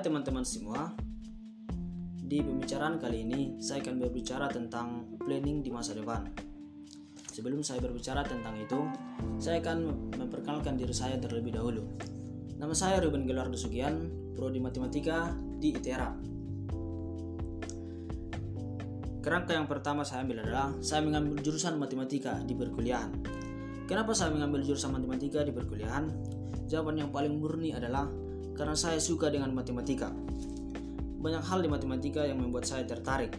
teman-teman semua. Di pembicaraan kali ini, saya akan berbicara tentang planning di masa depan. Sebelum saya berbicara tentang itu, saya akan memperkenalkan diri saya terlebih dahulu. Nama saya Ruben Gelardo Sugian, Prodi Matematika di ITERA. Kerangka yang pertama saya ambil adalah saya mengambil jurusan matematika di perkuliahan. Kenapa saya mengambil jurusan matematika di perkuliahan? Jawaban yang paling murni adalah karena saya suka dengan matematika. Banyak hal di matematika yang membuat saya tertarik.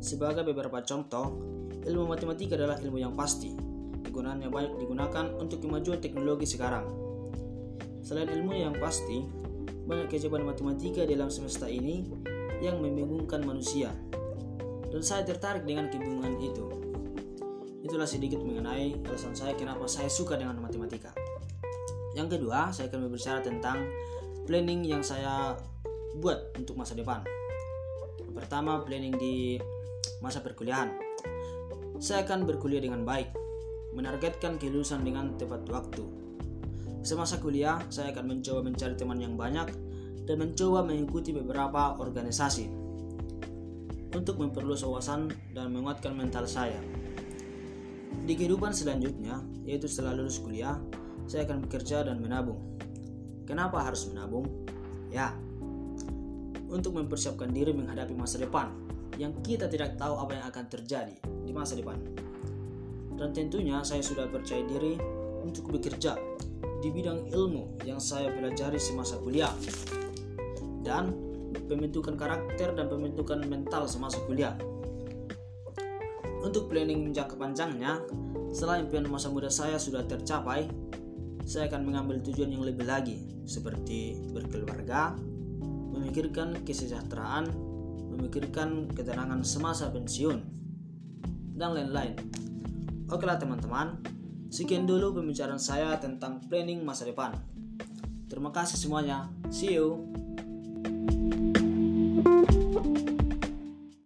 Sebagai beberapa contoh, ilmu matematika adalah ilmu yang pasti. Kegunaannya banyak digunakan untuk kemajuan teknologi sekarang. Selain ilmu yang pasti, banyak keajaiban matematika dalam semesta ini yang membingungkan manusia. Dan saya tertarik dengan kebingungan itu. Itulah sedikit mengenai alasan saya kenapa saya suka dengan matematika. Yang kedua, saya akan berbicara tentang planning yang saya buat untuk masa depan. Pertama, planning di masa perkuliahan. Saya akan berkuliah dengan baik, menargetkan kelulusan dengan tepat waktu. Semasa kuliah, saya akan mencoba mencari teman yang banyak dan mencoba mengikuti beberapa organisasi untuk memperluas wawasan dan menguatkan mental saya. Di kehidupan selanjutnya, yaitu setelah lulus kuliah, saya akan bekerja dan menabung. Kenapa harus menabung? Ya, untuk mempersiapkan diri menghadapi masa depan yang kita tidak tahu apa yang akan terjadi di masa depan. Dan tentunya saya sudah percaya diri untuk bekerja di bidang ilmu yang saya pelajari semasa kuliah. Dan pembentukan karakter dan pembentukan mental semasa kuliah. Untuk planning jangka panjangnya, setelah impian masa muda saya sudah tercapai, saya akan mengambil tujuan yang lebih lagi, seperti berkeluarga, memikirkan kesejahteraan, memikirkan ketenangan semasa pensiun, dan lain-lain. Okelah teman-teman, sekian dulu pembicaraan saya tentang planning masa depan. Terima kasih semuanya. See you.